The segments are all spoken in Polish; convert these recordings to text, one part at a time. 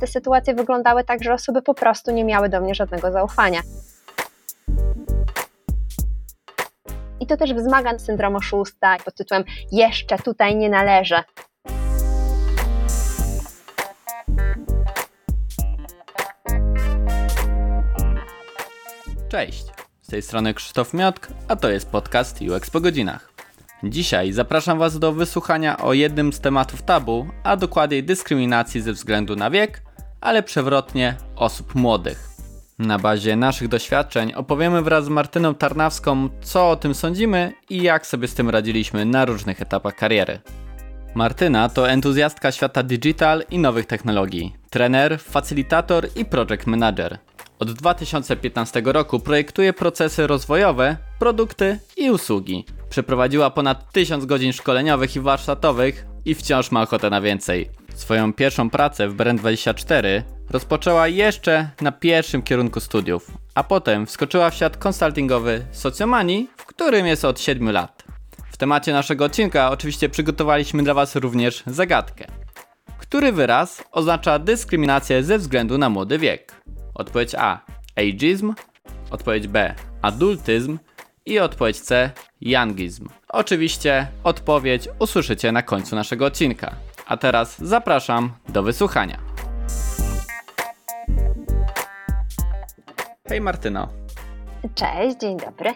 te sytuacje wyglądały tak, że osoby po prostu nie miały do mnie żadnego zaufania. I to też wzmaga syndrom oszusta pod tytułem jeszcze tutaj nie należy. Cześć, z tej strony Krzysztof Miotk, a to jest podcast UX po godzinach. Dzisiaj zapraszam Was do wysłuchania o jednym z tematów tabu, a dokładniej dyskryminacji ze względu na wiek, ale przewrotnie osób młodych. Na bazie naszych doświadczeń opowiemy wraz z Martyną Tarnawską, co o tym sądzimy i jak sobie z tym radziliśmy na różnych etapach kariery. Martyna to entuzjastka świata digital i nowych technologii, trener, facilitator i project manager. Od 2015 roku projektuje procesy rozwojowe, produkty i usługi. Przeprowadziła ponad 1000 godzin szkoleniowych i warsztatowych i wciąż ma ochotę na więcej. Swoją pierwszą pracę w Brand24 rozpoczęła jeszcze na pierwszym kierunku studiów, a potem wskoczyła w świat konsultingowy Socjomani, w którym jest od 7 lat. W temacie naszego odcinka oczywiście przygotowaliśmy dla Was również zagadkę. Który wyraz oznacza dyskryminację ze względu na młody wiek? Odpowiedź A. Ageism. Odpowiedź B. Adultyzm. I odpowiedź C. Youngizm. Oczywiście odpowiedź usłyszycie na końcu naszego odcinka. A teraz zapraszam do wysłuchania. Hej Martyno. Cześć, dzień dobry.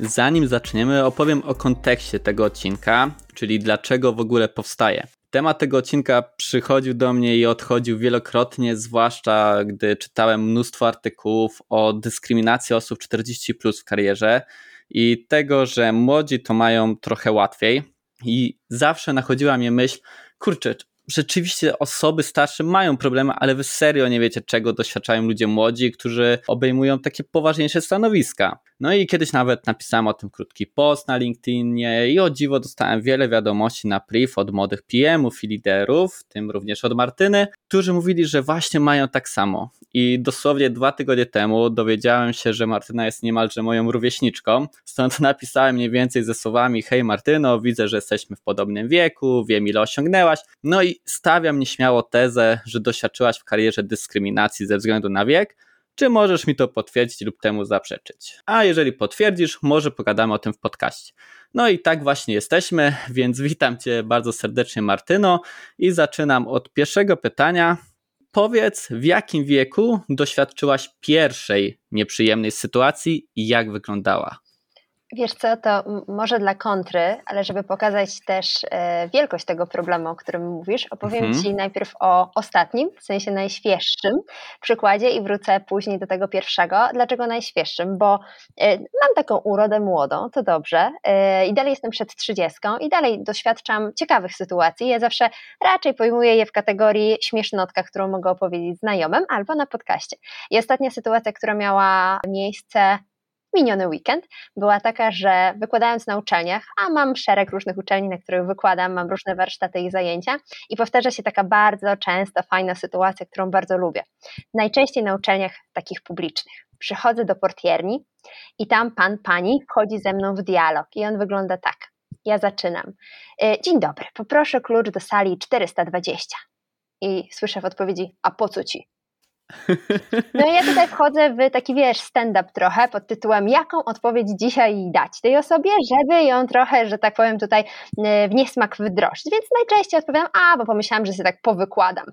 Zanim zaczniemy, opowiem o kontekście tego odcinka, czyli dlaczego w ogóle powstaje. Temat tego odcinka przychodził do mnie i odchodził wielokrotnie, zwłaszcza gdy czytałem mnóstwo artykułów o dyskryminacji osób 40 plus w karierze i tego, że młodzi to mają trochę łatwiej. I zawsze nachodziła mnie myśl, kurczę, rzeczywiście osoby starsze mają problemy, ale wy serio nie wiecie, czego doświadczają ludzie młodzi, którzy obejmują takie poważniejsze stanowiska. No i kiedyś nawet napisałem o tym krótki post na LinkedInie i o dziwo dostałem wiele wiadomości na priv od młodych PM-ów i liderów, w tym również od Martyny, którzy mówili, że właśnie mają tak samo. I dosłownie dwa tygodnie temu dowiedziałem się, że Martyna jest niemalże moją rówieśniczką, stąd napisałem mniej więcej ze słowami hej Martyno, widzę, że jesteśmy w podobnym wieku, wiem ile osiągnęłaś, no i stawiam nieśmiało tezę, że doświadczyłaś w karierze dyskryminacji ze względu na wiek, czy możesz mi to potwierdzić lub temu zaprzeczyć? A jeżeli potwierdzisz, może pogadamy o tym w podcaście. No i tak właśnie jesteśmy, więc witam Cię bardzo serdecznie, Martyno, i zaczynam od pierwszego pytania. Powiedz, w jakim wieku doświadczyłaś pierwszej nieprzyjemnej sytuacji i jak wyglądała? Wiesz co, to może dla kontry, ale żeby pokazać też e, wielkość tego problemu, o którym mówisz, opowiem mhm. Ci najpierw o ostatnim, w sensie najświeższym przykładzie i wrócę później do tego pierwszego. Dlaczego najświeższym? Bo e, mam taką urodę młodą, to dobrze, e, i dalej jestem przed trzydziestką i dalej doświadczam ciekawych sytuacji. Ja zawsze raczej pojmuję je w kategorii śmiesznotka, którą mogę opowiedzieć znajomym albo na podcaście. I ostatnia sytuacja, która miała miejsce miniony weekend była taka, że wykładając na uczelniach, a mam szereg różnych uczelni, na których wykładam, mam różne warsztaty i zajęcia i powtarza się taka bardzo często fajna sytuacja, którą bardzo lubię. Najczęściej na uczelniach takich publicznych. Przychodzę do portierni i tam pan, pani wchodzi ze mną w dialog i on wygląda tak. Ja zaczynam. E, dzień dobry, poproszę klucz do sali 420. I słyszę w odpowiedzi, a po co ci? No ja tutaj wchodzę w taki, wiesz, stand-up trochę pod tytułem jaką odpowiedź dzisiaj dać tej osobie, żeby ją trochę, że tak powiem tutaj e, w niesmak wdrożyć. Więc najczęściej odpowiadam, a, bo pomyślałam, że się tak powykładam.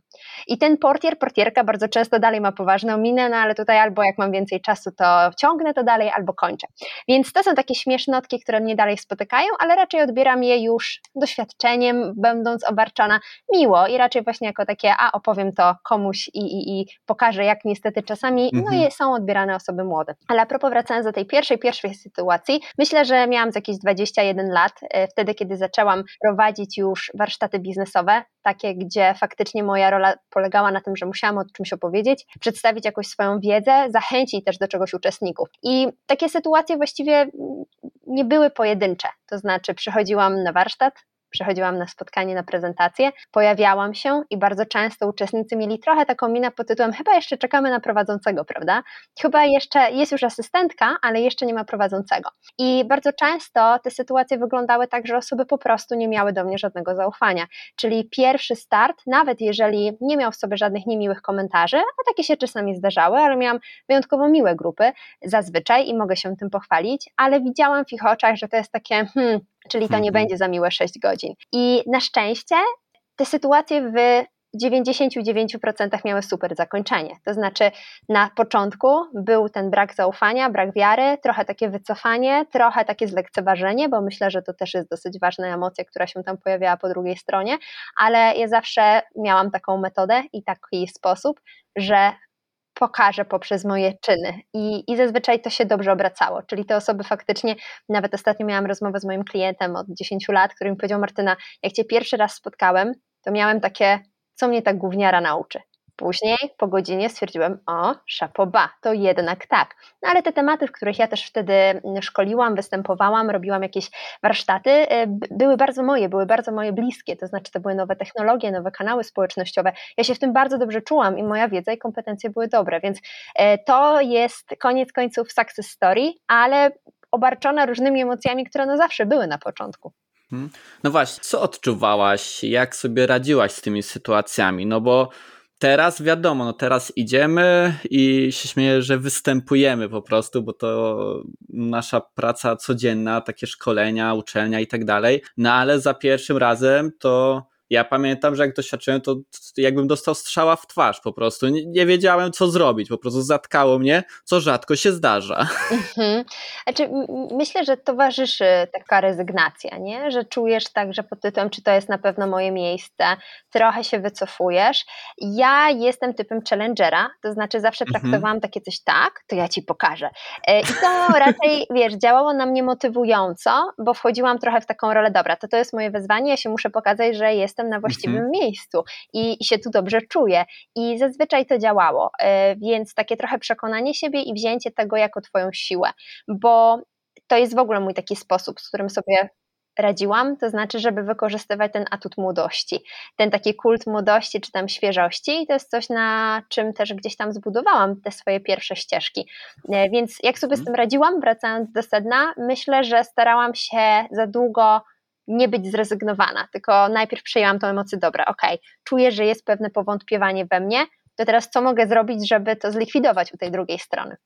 I ten portier, portierka bardzo często dalej ma poważną minę, no ale tutaj albo jak mam więcej czasu, to ciągnę to dalej, albo kończę. Więc to są takie śmiesznotki, które mnie dalej spotykają, ale raczej odbieram je już doświadczeniem, będąc obarczona miło i raczej właśnie jako takie, a opowiem to komuś i, i, i pokażę pokaże, jak niestety czasami no, mhm. są odbierane osoby młode. Ale a propos wracając do tej pierwszej, pierwszej sytuacji, myślę, że miałam z jakieś 21 lat, e, wtedy kiedy zaczęłam prowadzić już warsztaty biznesowe, takie, gdzie faktycznie moja rola polegała na tym, że musiałam o czymś opowiedzieć, przedstawić jakąś swoją wiedzę, zachęcić też do czegoś uczestników. I takie sytuacje właściwie nie były pojedyncze, to znaczy przychodziłam na warsztat, przychodziłam na spotkanie, na prezentację, pojawiałam się i bardzo często uczestnicy mieli trochę taką minę pod tytułem chyba jeszcze czekamy na prowadzącego, prawda? Chyba jeszcze jest już asystentka, ale jeszcze nie ma prowadzącego. I bardzo często te sytuacje wyglądały tak, że osoby po prostu nie miały do mnie żadnego zaufania. Czyli pierwszy start, nawet jeżeli nie miał w sobie żadnych niemiłych komentarzy, a takie się czasami zdarzały, ale miałam wyjątkowo miłe grupy zazwyczaj i mogę się tym pochwalić, ale widziałam w ich oczach, że to jest takie, hmm, czyli to nie mhm. będzie za miłe 6 godzin. I na szczęście te sytuacje w 99% miały super zakończenie. To znaczy, na początku był ten brak zaufania, brak wiary, trochę takie wycofanie, trochę takie zlekceważenie, bo myślę, że to też jest dosyć ważna emocja, która się tam pojawiała po drugiej stronie, ale ja zawsze miałam taką metodę i taki sposób, że pokażę poprzez moje czyny. I, I zazwyczaj to się dobrze obracało. Czyli te osoby faktycznie, nawet ostatnio miałam rozmowę z moim klientem od 10 lat, który mi powiedział: Martyna, jak cię pierwszy raz spotkałem, to miałem takie, co mnie tak gówniara nauczy. Później po godzinie stwierdziłem, o, szapoba, to jednak tak. No ale te tematy, w których ja też wtedy mm, szkoliłam, występowałam, robiłam jakieś warsztaty, y, były bardzo moje, były bardzo moje bliskie, to znaczy to były nowe technologie, nowe kanały społecznościowe. Ja się w tym bardzo dobrze czułam i moja wiedza i kompetencje były dobre, więc e, to jest koniec końców success story, ale obarczona różnymi emocjami, które no zawsze były na początku. Hmm. No właśnie, co odczuwałaś, jak sobie radziłaś z tymi sytuacjami? No bo Teraz wiadomo, no teraz idziemy i się śmieję, że występujemy po prostu, bo to nasza praca codzienna, takie szkolenia, uczelnia i tak dalej. No ale za pierwszym razem to ja pamiętam, że jak doświadczyłem, to jakbym dostał strzała w twarz po prostu. Nie, nie wiedziałem, co zrobić, po prostu zatkało mnie, co rzadko się zdarza. Mhm. Znaczy, myślę, że towarzyszy taka rezygnacja, nie? że czujesz tak, że pod tytułem, czy to jest na pewno moje miejsce, trochę się wycofujesz. Ja jestem typem challengera, to znaczy zawsze mhm. traktowałam takie coś tak, to ja ci pokażę. E, I to raczej, wiesz, działało na mnie motywująco, bo wchodziłam trochę w taką rolę, dobra, to to jest moje wyzwanie, ja się muszę pokazać, że jest jestem na właściwym mhm. miejscu i, i się tu dobrze czuję. I zazwyczaj to działało, e, więc takie trochę przekonanie siebie i wzięcie tego jako Twoją siłę, bo to jest w ogóle mój taki sposób, z którym sobie radziłam, to znaczy, żeby wykorzystywać ten atut młodości, ten taki kult młodości czy tam świeżości i to jest coś, na czym też gdzieś tam zbudowałam te swoje pierwsze ścieżki. E, więc jak sobie z tym radziłam, wracając do sedna, myślę, że starałam się za długo nie być zrezygnowana, tylko najpierw przejęłam tą emocję, dobra, okej, okay, czuję, że jest pewne powątpiewanie we mnie, to teraz co mogę zrobić, żeby to zlikwidować u tej drugiej strony?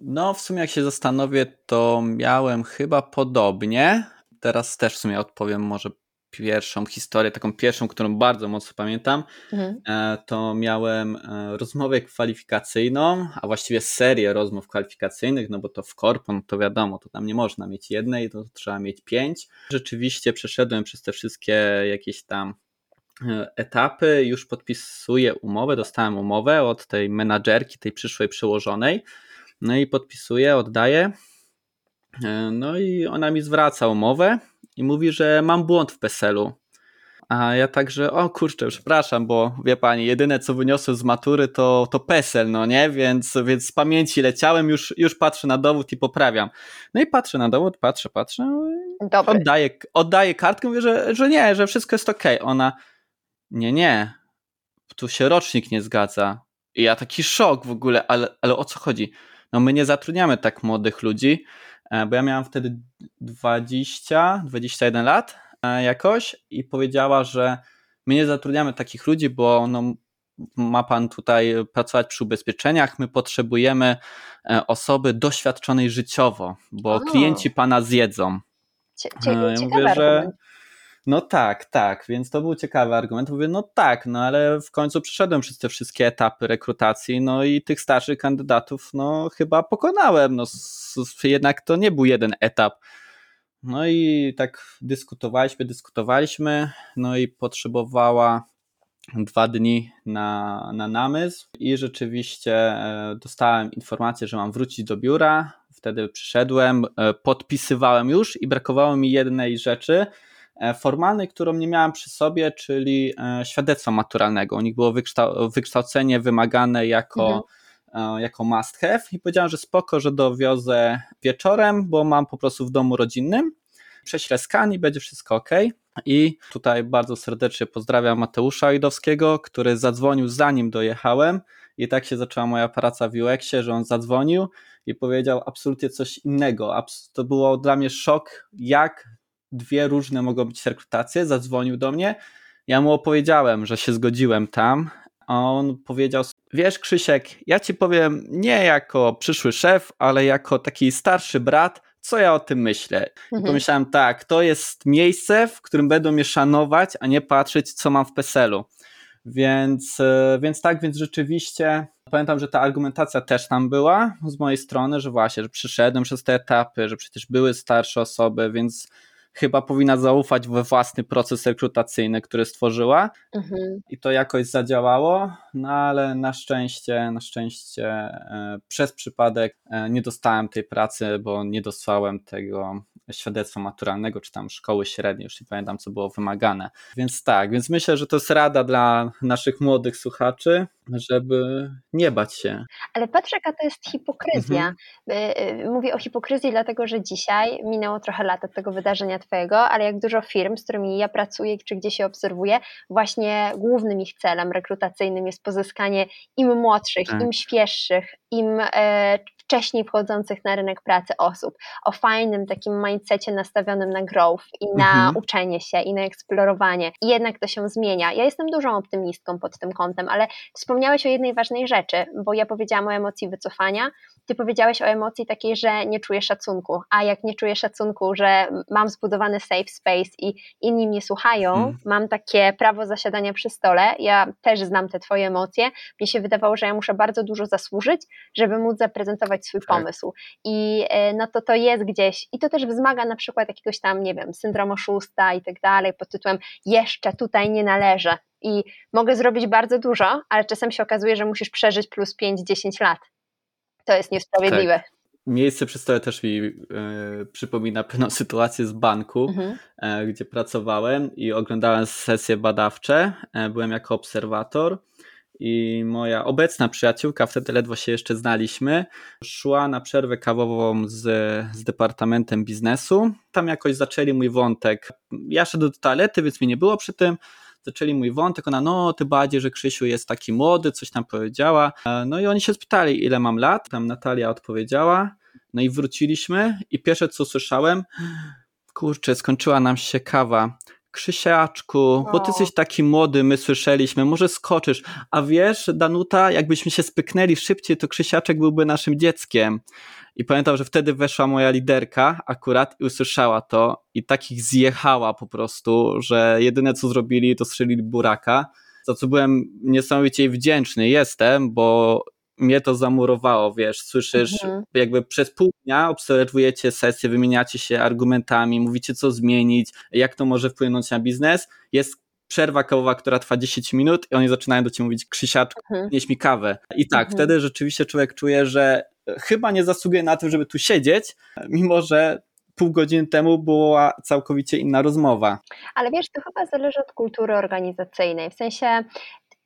No, w sumie jak się zastanowię, to miałem chyba podobnie. Teraz też w sumie odpowiem może pierwszą historię, taką pierwszą, którą bardzo mocno pamiętam, mhm. E, to miałem e, rozmowę kwalifikacyjną, a właściwie serię rozmów kwalifikacyjnych, no bo to w korpo, no to wiadomo, to tam nie można mieć jednej, to trzeba mieć pięć. Rzeczywiście przeszedłem przez te wszystkie jakieś tam e, etapy, już podpisuję umowę, dostałem umowę od tej menadżerki, tej przyszłej przełożonej, no i podpisuję, oddaję, no i ona mi zwraca umowę, i mówi, że mam błąd w PESEL-u. A ja także, o kurczę, przepraszam, bo wie pani, jedyne co wyniosłem z matury to, to PESEL, no nie? Więc, więc z pamięci leciałem, już, już patrzę na dowód i poprawiam. No i patrzę na dowód, patrzę, patrzę, no oddaję, oddaję kartkę, mówię, że, że nie, że wszystko jest ok. Ona, nie, nie, tu się rocznik nie zgadza. I ja taki szok w ogóle, ale, ale o co chodzi? No my nie zatrudniamy tak młodych ludzi, E, bo ja miałam wtedy 20, 21 lat e, jakoś i powiedziała, że my nie zatrudniamy takich ludzi, bo no, ma pan tutaj pracować przy ubezpieczeniach, my potrzebujemy e, osoby doświadczonej życiowo, bo o. klienci pana zjedzą. Cie, cie, ja mówię, że no tak, tak, więc to był ciekawy argument. Mówię, no tak, no ale w końcu przeszedłem przez te wszystkie etapy rekrutacji, no i tych starszych kandydatów, no chyba pokonałem. No jednak to nie był jeden etap. No i tak dyskutowaliśmy, dyskutowaliśmy, no i potrzebowała dwa dni na, na namysł i rzeczywiście e, dostałem informację, że mam wrócić do biura. Wtedy przyszedłem, e, podpisywałem już i brakowało mi jednej rzeczy, formalnej, którą nie miałem przy sobie, czyli e, świadectwa maturalnego. U nich było wykształcenie wymagane jako, mhm. E, jako must have i powiedziałem, że spoko, że dowiozę wieczorem, bo mam po prostu w domu rodzinnym. Prześlę skan i będzie wszystko ok. I tutaj bardzo serdecznie pozdrawiam Mateusza Ojdowskiego, który zadzwonił zanim dojechałem. I tak się zaczęła moja praca w UX-ie, że on zadzwonił i powiedział absolutnie coś innego. To było dla mnie szok, jak dwie różne mogą być rekrutacje. Zadzwonił do mnie. Ja mu opowiedziałem, że się zgodziłem tam, a on powiedział: Wiesz, Krzysiek, ja ci powiem nie jako przyszły szef, ale jako taki starszy brat, co ja o tym myślę. Mhm. I pomyślałem, tak, to jest miejsce, w którym będą mnie szanować, a nie patrzeć, co mam w PESEL-u. Więc, e, więc tak, więc rzeczywiście pamiętam, że ta argumentacja też tam była z mojej strony, że właśnie, że przyszedłem przez te etapy, że przecież były starsze osoby, więc chyba powinna zaufać we własny proces rekrutacyjny, który stworzyła mhm. i to jakoś zadziałało, no ale na szczęście, na szczęście e, przez przypadek e, nie dostałem tej pracy, bo nie dostałem tego świadectwa maturalnego, czy tam szkoły średniej, już nie pamiętam, co było wymagane. Więc tak, więc myślę, że to jest rada dla naszych młodych słuchaczy, żeby nie bać się. Ale patrz, jaka to jest hipokryzja. Mhm. Y, mówię o hipokryzji, dlatego że dzisiaj minęło trochę lat od tego wydarzenia Twojego, ale jak dużo firm, z którymi ja pracuję, czy gdzie się obserwuję, właśnie głównym ich celem rekrutacyjnym jest pozyskanie im młodszych, tak. im świeższych, im e, wcześniej wchodzących na rynek pracy osób, o fajnym takim mindsetie nastawionym na growth i na mhm. uczenie się i na eksplorowanie. I jednak to się zmienia. Ja jestem dużą optymistką pod tym kątem, ale wspomniałeś o jednej ważnej rzeczy, bo ja powiedziałam o emocji wycofania, ty powiedziałeś o emocji takiej, że nie czuję szacunku, a jak nie czuję szacunku, że mam zbudowany safe space i inni mnie słuchają, hmm. mam takie prawo zasiadania przy stole, ja też znam te twoje emocje, mnie się wydawało, że ja muszę bardzo dużo zasłużyć, żeby móc zaprezentować swój tak. pomysł i e, no to to jest gdzieś i to też wzmaga na przykład jakiegoś tam, nie wiem, syndromu szósta i tak dalej pod tytułem jeszcze tutaj nie należę i mogę zrobić bardzo dużo, ale czasem się okazuje, że musisz przeżyć plus 5-10 lat to jest niesprawiedliwe. Tak. Miejsce przy stole też mi e, przypomina pewną sytuację z banku, mhm. e, gdzie pracowałem i oglądałem sesje badawcze. Byłem jako obserwator i moja obecna przyjaciółka, wtedy ledwo się jeszcze znaliśmy, szła na przerwę kawową z, z departamentem biznesu. Tam jakoś zaczęli mój wątek. Ja szedłem do toalety, więc mi nie było przy tym. Zaczęli mój wątek, ona no ty bardziej, że Krzysiu jest taki młody, coś tam powiedziała, e, no i oni się spytali ile mam lat, tam Natalia odpowiedziała, no i wróciliśmy i pierwsze co słyszałem, kurczę, skończyła nam się kawa, Krzysiaczku, bo ty jesteś taki młody, my słyszeliśmy, może skoczysz. A wiesz, Danuta, jakbyśmy się spyknęli szybciej, to Krzysiaczek byłby naszym dzieckiem. I pamiętam, że wtedy weszła moja liderka akurat i usłyszała to i takich zjechała po prostu, że jedyne co zrobili to strzelili buraka, za co byłem niesamowicie wdzięczny. Jestem, bo mnie to zamurowało, wiesz, słyszysz, mhm. jakby przez pół dnia obserwujecie sesję, wymieniacie się argumentami, mówicie co zmienić, jak to może wpłynąć na biznes, jest przerwa kawowa, która trwa 10 minut i oni zaczynają do ciebie mówić Krzysiaczku, mhm. nieś mi kawę. I tak, mhm. wtedy rzeczywiście człowiek czuje, że chyba nie zasługuje na to, żeby tu siedzieć, mimo że pół godziny temu była całkowicie inna rozmowa. Ale wiesz, to chyba zależy od kultury organizacyjnej. W sensie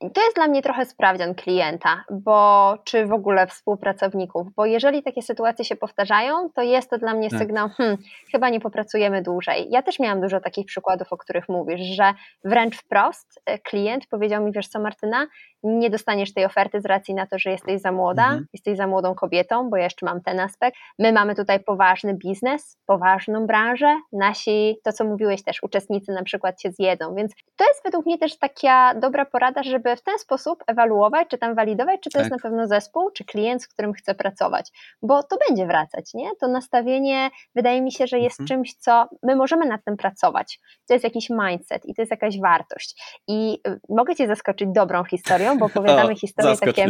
to jest dla mnie trochę sprawdzian klienta, bo czy w ogóle współpracowników, bo jeżeli takie sytuacje się powtarzają, to jest to dla mnie tak. sygnał, hmm, chyba nie popracujemy dłużej. Ja też miałam dużo takich przykładów, o których mówisz, że wręcz wprost e, klient powiedział mi, wiesz co Martyna, nie dostaniesz tej oferty z racji na to, że jesteś za młoda, mhm. jesteś za młodą kobietą, bo ja jeszcze mam ten aspekt. My mamy tutaj poważny biznes, poważną branżę, nasi, to co mówiłeś też, uczestnicy na przykład się zjedzą, więc to jest według mnie też taka dobra porada, żeby w ten sposób ewaluować, czy tam walidować, czy to tak. jest na pewno zespół, czy klient, z którym chcę pracować, bo to będzie wracać, nie? To nastawienie wydaje mi się, że jest mhm. czymś, co my możemy nad tym pracować. To jest jakiś mindset i to jest jakaś wartość. I y, mogę Cię zaskoczyć dobrą historią, bo opowiadamy o, historie takie.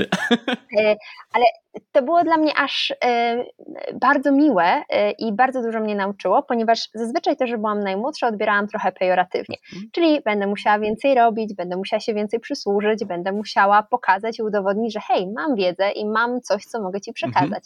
E, ale to było dla mnie aż e, bardzo miłe e, i bardzo dużo mnie nauczyło, ponieważ zazwyczaj to, że byłam najmłodsza, odbierałam trochę pejoratywnie. Mhm. Czyli będę musiała więcej robić, będę musiała się więcej przysłużyć, będę musiała pokazać i udowodnić, że hej, mam wiedzę i mam coś, co mogę ci przekazać. Mhm.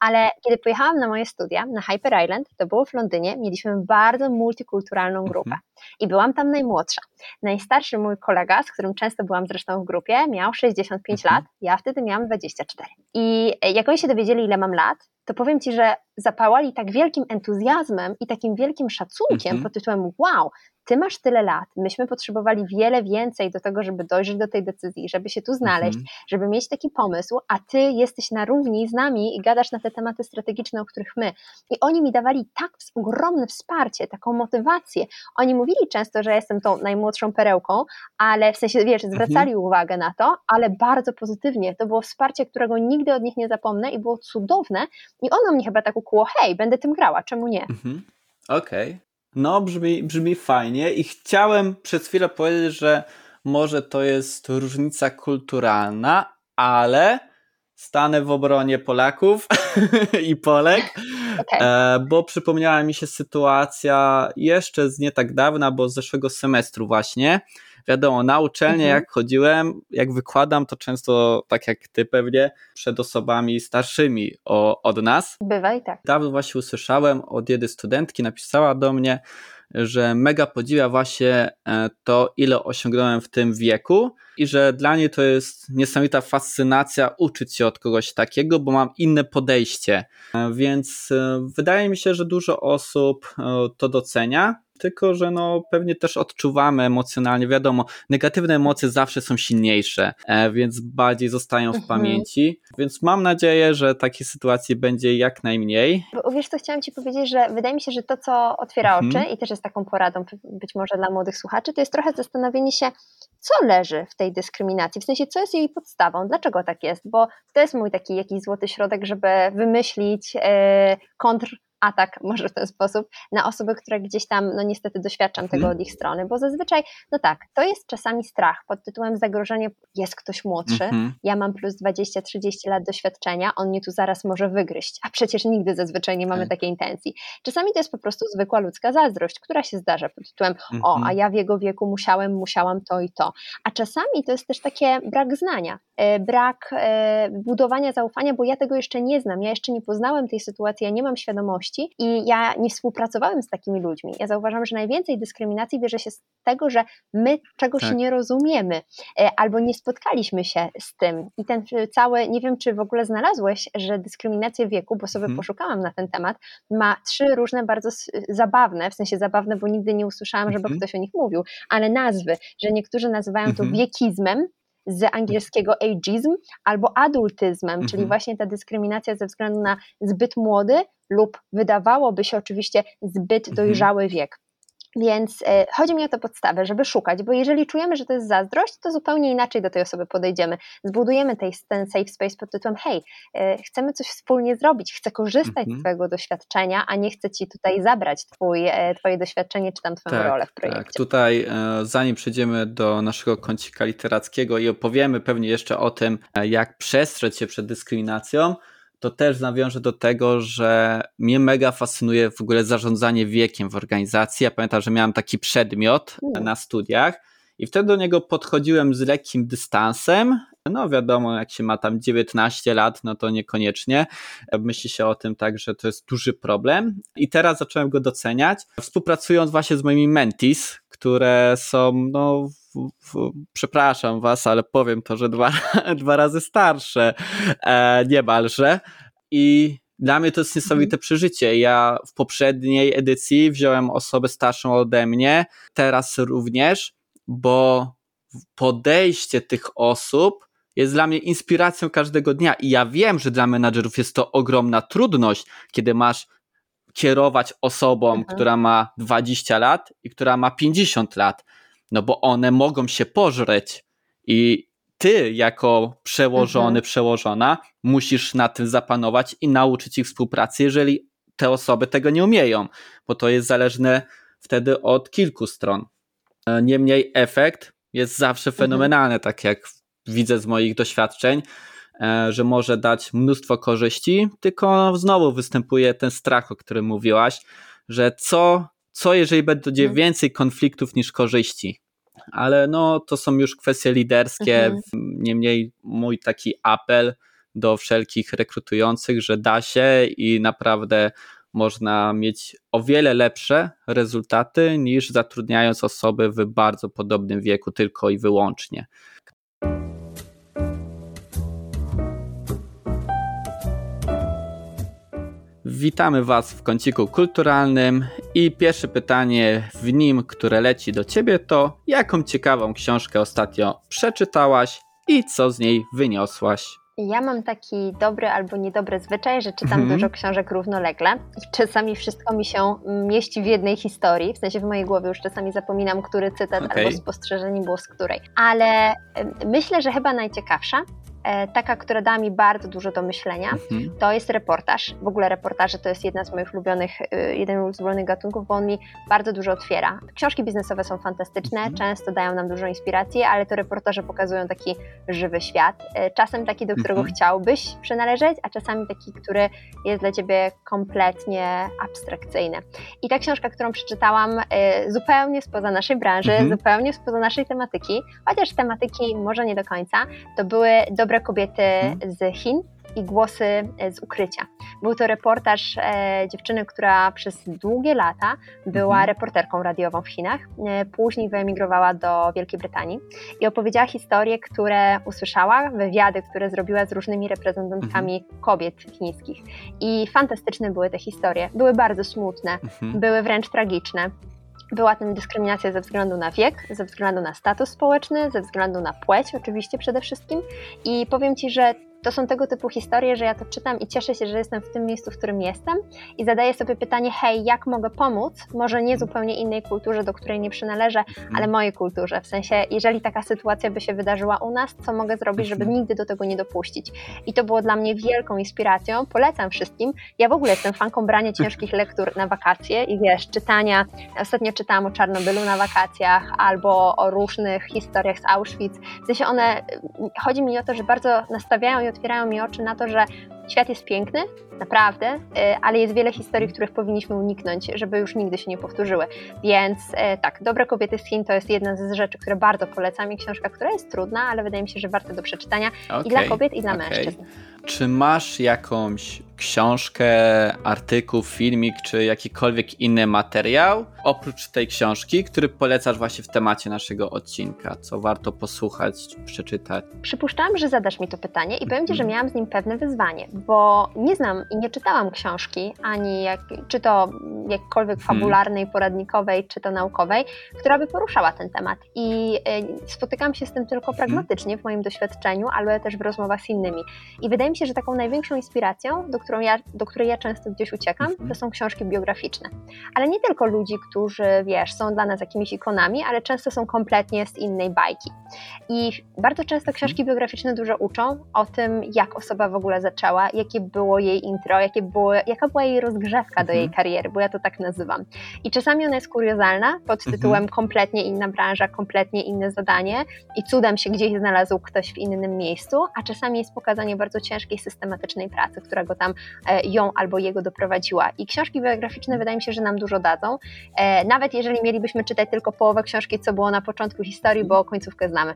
Ale kiedy pojechałam na moje studia na Hyper Island, to było w Londynie, mieliśmy bardzo multikulturalną grupę. Mhm. I byłam tam najmłodsza. Najstarszy mój kolega, z którym często byłam zresztą w grupie, miał 65 mhm. lat, ja wtedy miałam 24. I jak oni się dowiedzieli, ile mam lat, to powiem Ci, że zapałali tak wielkim entuzjazmem i takim wielkim szacunkiem mhm. pod tytułem wow, ty masz tyle lat, myśmy potrzebowali wiele więcej do tego, żeby dojrzeć do tej decyzji, żeby się tu znaleźć, mhm. żeby mieć taki pomysł, a ty jesteś na równi z nami i gadasz na te tematy strategiczne, o których my. I oni mi dawali tak ogromne wsparcie, taką motywację. Oni mówili często, że jestem tą najmłodszą perełką, ale w sensie, wiesz, zwracali mhm. uwagę na to, ale bardzo pozytywnie. To było wsparcie, którego nigdy od nich nie zapomnę i było cudowne i ono mnie chyba tak ukuło, hej, będę tym grała, czemu nie? Mhm. Okej. Okay. No, brzmi, brzmi fajnie i chciałem przez chwilę powiedzieć, że może to jest różnica kulturalna, ale stanę w obronie Polaków i Polek, okay. E, bo przypomniała mi się sytuacja jeszcze z nie tak dawna, bo z zeszłego semestru właśnie, wiadomo, na uczelnię mhm. jak chodziłem, jak wykładam, to często, tak jak ty pewnie, przed osobami starszymi o, od nas. Bywa i tak. Dawno właśnie usłyszałem od jednej studentki, napisała do mnie, że mega podziwia właśnie e, to, ile osiągnąłem w tym wieku i że dla niej to jest niesamowita fascynacja uczyć się od kogoś takiego, bo mam inne podejście. E, więc e, wydaje mi się, że dużo osób to docenia tylko że no pewnie też odczuwamy emocjonalnie, wiadomo, negatywne emocje zawsze są silniejsze, e, więc bardziej zostają w mhm. pamięci, więc mam nadzieję, że takiej sytuacji będzie jak najmniej. Bo, wiesz co, chciałam Ci powiedzieć, że wydaje mi się, że to, co otwiera mhm. oczy i też jest taką poradą być może dla młodych słuchaczy, to jest trochę zastanowienie się, co leży w tej dyskryminacji, w sensie co jest jej podstawą, dlaczego tak jest, bo to jest mój taki jakiś złoty środek, żeby wymyślić yy, kontr atak, może w ten sposób, na osoby, które gdzieś tam, no niestety doświadczam tego mhm. od ich strony, bo zazwyczaj, no tak, to jest czasami strach pod tytułem zagrożenie, jest ktoś młodszy, mhm. ja mam plus 20-30 lat doświadczenia, on mnie tu zaraz może wygryźć, a przecież nigdy zazwyczaj nie mamy tak. takiej intencji. Czasami to jest po prostu zwykła ludzka zazdrość, która się zdarza pod tytułem, o, a mhm. ja w jego wieku musiałem, musiałam to i to. A czasami to jest też takie brak znania, e, brak e, budowania zaufania, bo ja tego jeszcze nie znam, ja jeszcze nie poznałem tej sytuacji, ja nie mam świadomości, i ja nie współpracowałem z takimi ludźmi. Ja zauważam, że najwięcej dyskryminacji bierze się z tego, że my czegoś tak. nie rozumiemy e, albo nie spotkaliśmy się z tym. I ten cały, nie wiem czy w ogóle znalazłeś, że dyskryminacja wieku, bo sobie hmm. poszukałam na ten temat, ma trzy różne bardzo zabawne, w sensie zabawne, bo nigdy nie usłyszałam, żeby hmm. ktoś o nich mówił, ale nazwy, że niektórzy nazywają to hmm. wiekizmem, z angielskiego ageism albo adultyzmem, czyli mhm. właśnie ta dyskryminacja ze względu na zbyt młody lub wydawałoby się oczywiście zbyt mhm. dojrzały wiek. Więc e, chodzi mi o tę podstawę, żeby szukać, bo jeżeli czujemy, że to jest zazdrość, to zupełnie inaczej do tej osoby podejdziemy. Zbudujemy tej, ten safe space pod tytułem: hej, e, chcemy coś wspólnie zrobić, chcę korzystać mhm. z Twojego doświadczenia, a nie chcę Ci tutaj zabrać twój, e, Twoje doświadczenie czy tam Twoją tak, rolę w projekcie. Tak, tutaj zanim przejdziemy do naszego kącika literackiego i opowiemy pewnie jeszcze o tym, jak przestrzec się przed dyskryminacją, to też nawiążę do tego, że mnie mega fascynuje w ogóle zarządzanie wiekiem w organizacji. Ja pamiętam, że miałem taki przedmiot na studiach i wtedy do niego podchodziłem z lekkim dystansem. No wiadomo, jak się ma tam 19 lat, no to niekoniecznie. Myśli się o tym tak, że to jest duży problem. I teraz zacząłem go doceniać, współpracując właśnie z moimi mentis, które są, no, w, w, przepraszam was, ale powiem to, że dwa, dwa razy starsze, e, niemalże. I dla mnie to jest niesamowite mhm. przeżycie. Ja w poprzedniej edycji wziąłem osobę starszą ode mnie, teraz również, bo podejście tych osób jest dla mnie inspiracją każdego dnia. I ja wiem, że dla menadżerów jest to ogromna trudność, kiedy masz kierować osobą, mhm. która ma 20 lat i która ma 50 lat, no bo one mogą się pożreć i ty jako przełożony, mhm. przełożona musisz na tym zapanować i nauczyć ich współpracy, jeżeli te osoby tego nie umieją, bo to jest zależne wtedy od kilku stron. E, niemniej efekt jest zawsze mhm. fenomenalny, tak jak widzę z moich doświadczeń, że może dać mnóstwo korzyści, tylko znowu występuje ten strach, o którym mówiłaś, że co, co jeżeli będzie mhm. więcej konfliktów niż korzyści. Ale no, to są już kwestie liderskie. Mhm. Niemniej mój taki apel do wszelkich rekrutujących, że da się i naprawdę można mieć o wiele lepsze rezultaty niż zatrudniając osoby w bardzo podobnym wieku tylko i wyłącznie. Witamy Was w kąciku kulturalnym i pierwsze pytanie w nim, które leci do Ciebie to jaką ciekawą książkę ostatnio przeczytałaś i co z niej wyniosłaś? Ja mam taki dobry albo niedobry zwyczaj, że czytam mm. dużo książek równolegle i czasami wszystko mi się mieści w jednej historii, w sensie w mojej głowie już czasami zapominam, który cytat okay. albo spostrzeżenie było z której. Ale myślę, że chyba najciekawsza taka, która da mi bardzo dużo do myślenia, mhm. to jest reportaż. W ogóle reportaże to jest jedna z moich ulubionych, e, jeden z ulubionych gatunków, bo on mi bardzo dużo otwiera. Książki biznesowe są fantastyczne, mhm. często dają nam dużo inspiracji, ale to reportaże pokazują taki żywy świat. E, czasem taki, do którego mhm. chciałbyś przynależeć, a czasami taki, który jest dla ciebie kompletnie abstrakcyjny. I ta książka, którą przeczytałam, zupełnie spoza naszej branży, mhm. zupełnie spoza naszej tematyki, chociaż tematyki może nie do końca, to były dobre dobre kobiety mhm. z Chin i głosy e, z ukrycia. Był to reportaż e, dziewczyny, która przez długie lata była mhm. reporterką radiową w Chinach, e, później wyemigrowała do Wielkiej Brytanii i opowiedziała historie, które usłyszała, wywiady, które zrobiła z różnymi reprezentantkami mhm. kobiet chińskich. I fantastyczne były te historie. Były bardzo smutne, mhm. były wręcz tragiczne. Była tym dyskryminacja ze względu na wiek, ze względu na status społeczny, ze względu na płeć oczywiście przede wszystkim. I powiem Ci, że to są tego typu historie, że ja to czytam i cieszę się, że jestem w tym miejscu, w którym jestem i zadaję sobie pytanie, hej, jak mogę pomóc? Może nie zupełnie innej kulturze, do której nie przynależę, mhm. ale mojej kulturze. W sensie, jeżeli taka sytuacja by się wydarzyła u nas, co mogę zrobić, żeby mhm. nigdy do tego nie dopuścić? I to było dla mnie wielką inspiracją. Polecam wszystkim. Ja w ogóle jestem fanką brania ciężkich lektur na wakacje i wiesz, czytania. Ostatnio czytałam o Czarnobylu na wakacjach albo o różnych historiach z Auschwitz. W sensie one, chodzi mi o to, że bardzo nastawiają otwierają mi oczy na to, że świat jest piękny, naprawdę, y, ale jest wiele historii, których powinniśmy uniknąć, żeby już nigdy się nie powtórzyły. Więc y, tak, Dobre kobiety z Chin to jest jedna z rzeczy, które bardzo polecam i książka, która jest trudna, ale wydaje mi się, że warta do przeczytania okay, i dla kobiet, i dla okay. mężczyzn. Czy masz jakąś książkę, artykuł, filmik, czy jakikolwiek inny materiał, oprócz tej książki, który polecasz właśnie w temacie naszego odcinka, co warto posłuchać, przeczytać? Przypuszczam, że zadasz mi to pytanie i powiem Ci, że mhm. miałam z nim pewne wyzwanie, bo nie znam i nie czytałam książki, ani jak, czy to jakkolwiek mhm. fabularnej, poradnikowej, czy to naukowej, która by poruszała ten temat. I y, spotykam się z tym tylko mhm. pragmatycznie w moim doświadczeniu, ale też w rozmowach z innymi. I wydaje mi się, że taką największą inspiracją, do którą ja, do której ja często gdzieś uciekam, to mhm. są książki biograficzne. Ale nie tylko ludzi, którzy, wiesz, są dla nas jakimiś ikonami, ale często są kompletnie z innej bajki. I bardzo często mhm. książki biograficzne dużo uczą o tym, jak osoba w ogóle zaczęła, jakie było jej intro, jakie było, jaka była jej rozgrzewka do jej mhm. kariery, bo ja to tak nazywam. I czasami ona jest kuriozalna pod tytułem kompletnie inna branża, kompletnie inne zadanie i cudem się gdzieś znalazł ktoś w innym miejscu, a czasami jest pokazanie bardzo ciężkiej, systematycznej pracy, która go tam E, ją albo jego doprowadziła. I książki biograficzne wydaje mi się, że nam dużo dadzą. E, nawet jeżeli mielibyśmy czytać tylko połowę książki, co było na początku historii, bo końcówkę znamy.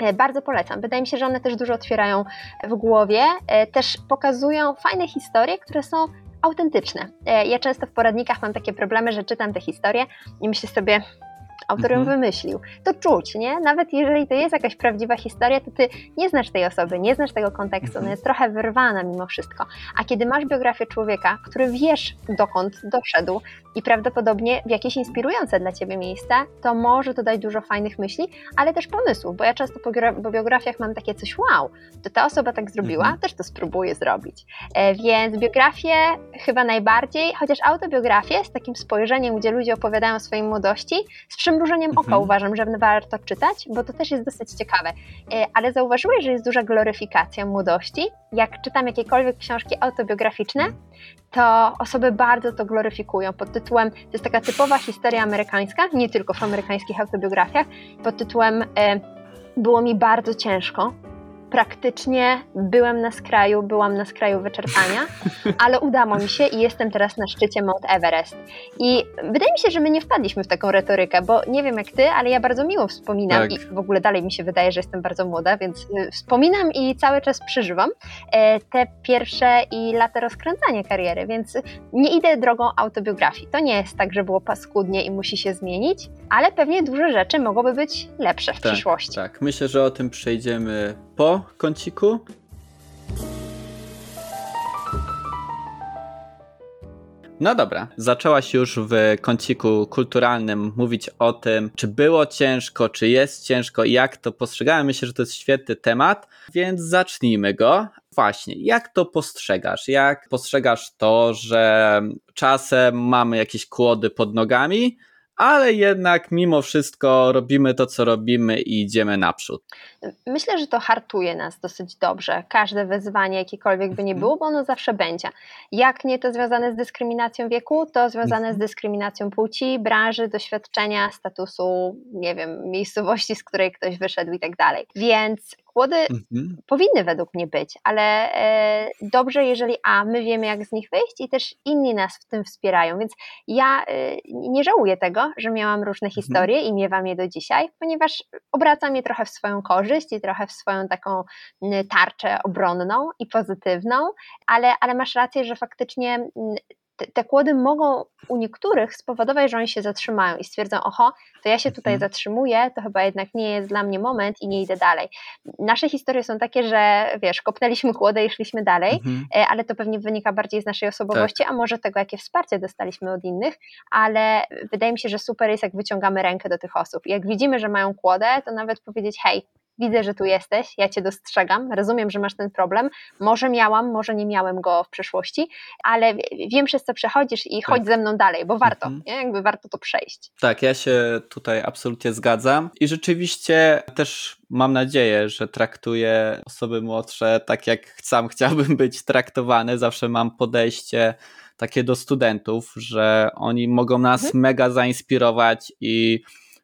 E, bardzo polecam. Wydaje mi się, że one też dużo otwierają w głowie, też pokazują fajne historie, które są autentyczne. Ja często w poradnikach mam takie problemy, że czytam te historie i myślę sobie, autor ją mhm. wymyślił. To czuć, nie? Nawet jeżeli to jest jakaś prawdziwa historia, to ty nie znasz tej osoby, nie znasz tego kontekstu, ona mhm. jest trochę wyrwana mimo wszystko. A kiedy masz biografię człowieka, który wiesz dokąd doszedł i prawdopodobnie w jakieś inspirujące dla ciebie miejsce, to może to dać dużo fajnych myśli, ale też pomysłów, bo ja często po, po biografiach mam takie coś, wow, to ta osoba tak zrobiła, mhm. też to spróbuję zrobić. E, więc biografię chyba najbardziej, chociaż autobiografię z takim spojrzeniem, gdzie ludzie opowiadają o swojej młodości, z przymrużeniem oka mhm. uważam, że warto czytać, bo to też jest dosyć ciekawe. E, ale zauważyłeś, że jest duża gloryfikacja młodości? Jak czytam jakiekolwiek książki autobiograficzne, to osoby bardzo to gloryfikują pod tytułem, to jest taka typowa historia amerykańska, nie tylko w amerykańskich autobiografiach, pod tytułem e, było mi bardzo ciężko, praktycznie byłem na skraju, byłam na skraju wyczerpania, ale udało mi się i jestem teraz na szczycie Mount Everest. I wydaje mi się, że my nie wpadliśmy w taką retorykę, bo nie wiem jak ty, ale ja bardzo miło wspominam tak. i w ogóle dalej mi się wydaje, że jestem bardzo młoda, więc y, wspominam i cały czas przeżywam e, te pierwsze i lata rozkręcania kariery, więc nie idę drogą autobiografii. To nie jest tak, że było paskudnie i musi się zmienić, ale pewnie duże rzeczy mogłyby być lepsze w tak, przyszłości. Tak, myślę, że o tym przejdziemy po kąciku. No dobra, zaczęłaś już w kąciku kulturalnym mówić o tym, czy było ciężko, czy jest ciężko jak to postrzegałem. Myślę, że to jest świetny temat, więc zacznijmy go. Właśnie, jak to postrzegasz? Jak postrzegasz to, że czasem mamy jakieś kłody pod nogami, ale jednak mimo wszystko robimy to, co robimy i idziemy naprzód. Myślę, że to hartuje nas dosyć dobrze. Każde wyzwanie, jakiekolwiek by nie mhm. było, bo ono zawsze będzie. Jak nie to związane z dyskryminacją wieku, to związane z mhm. dyskryminacją płci, branży, doświadczenia, statusu, nie wiem, miejscowości, z której ktoś wyszedł i tak dalej. Więc Kłody mhm. powinny według mnie być, ale e, dobrze, jeżeli a my wiemy, jak z nich wyjść i też inni nas w tym wspierają. Więc ja e, nie żałuję tego, że miałam różne mhm. historie i miewam je do dzisiaj, ponieważ obracam je trochę w swoją korzyść trochę w swoją taką tarczę obronną i pozytywną, ale, ale masz rację, że faktycznie te, te kłody mogą u niektórych spowodować, że oni się zatrzymają i stwierdzą, oho, to ja się tutaj mhm. zatrzymuję, to chyba jednak nie jest dla mnie moment i nie idę dalej. Nasze historie są takie, że wiesz, kopnęliśmy kłodę i szliśmy dalej, mhm. E, ale to pewnie wynika bardziej z naszej osobowości, tak. a może tego, jakie wsparcie dostaliśmy od innych, ale wydaje mi się, że super jest, jak wyciągamy rękę do tych osób. I jak widzimy, że mają kłodę, to nawet powiedzieć, hej, widzę, że tu jesteś, ja cię dostrzegam, rozumiem, że masz ten problem. Może miałam, może nie miałem go w przeszłości, ale wiem przez co przechodzisz i chodź tak. ze mną dalej, bo warto, mhm. nie? jakby warto to przejść. Tak, ja się tutaj absolutnie zgadzam i rzeczywiście też mam nadzieję, że traktuję osoby młodsze tak, jak sam chciałbym być traktowany. Zawsze mam podejście takie do studentów, że oni mogą nas mhm. mega zainspirować i